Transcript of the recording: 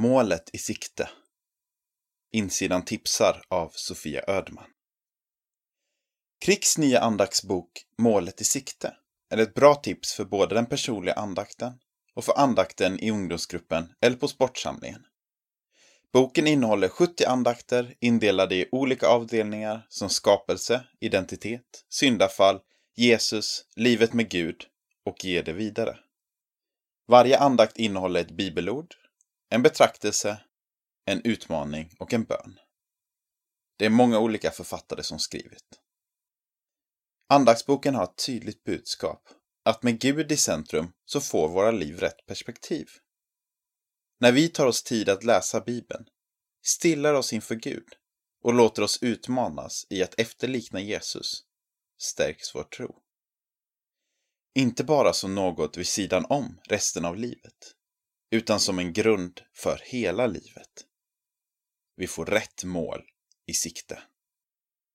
Målet i sikte. Insidan tipsar av Sofia Ödman. Kricks nya andaktsbok Målet i sikte är ett bra tips för både den personliga andakten och för andakten i ungdomsgruppen eller på sportsamlingen. Boken innehåller 70 andakter indelade i olika avdelningar som skapelse, identitet, syndafall, Jesus, livet med Gud och ge det vidare. Varje andakt innehåller ett bibelord, en betraktelse, en utmaning och en bön. Det är många olika författare som skrivit. Andaktsboken har ett tydligt budskap, att med Gud i centrum så får våra liv rätt perspektiv. När vi tar oss tid att läsa Bibeln, stillar oss inför Gud och låter oss utmanas i att efterlikna Jesus, stärks vår tro. Inte bara som något vid sidan om resten av livet, utan som en grund för hela livet. Vi får rätt mål i sikte.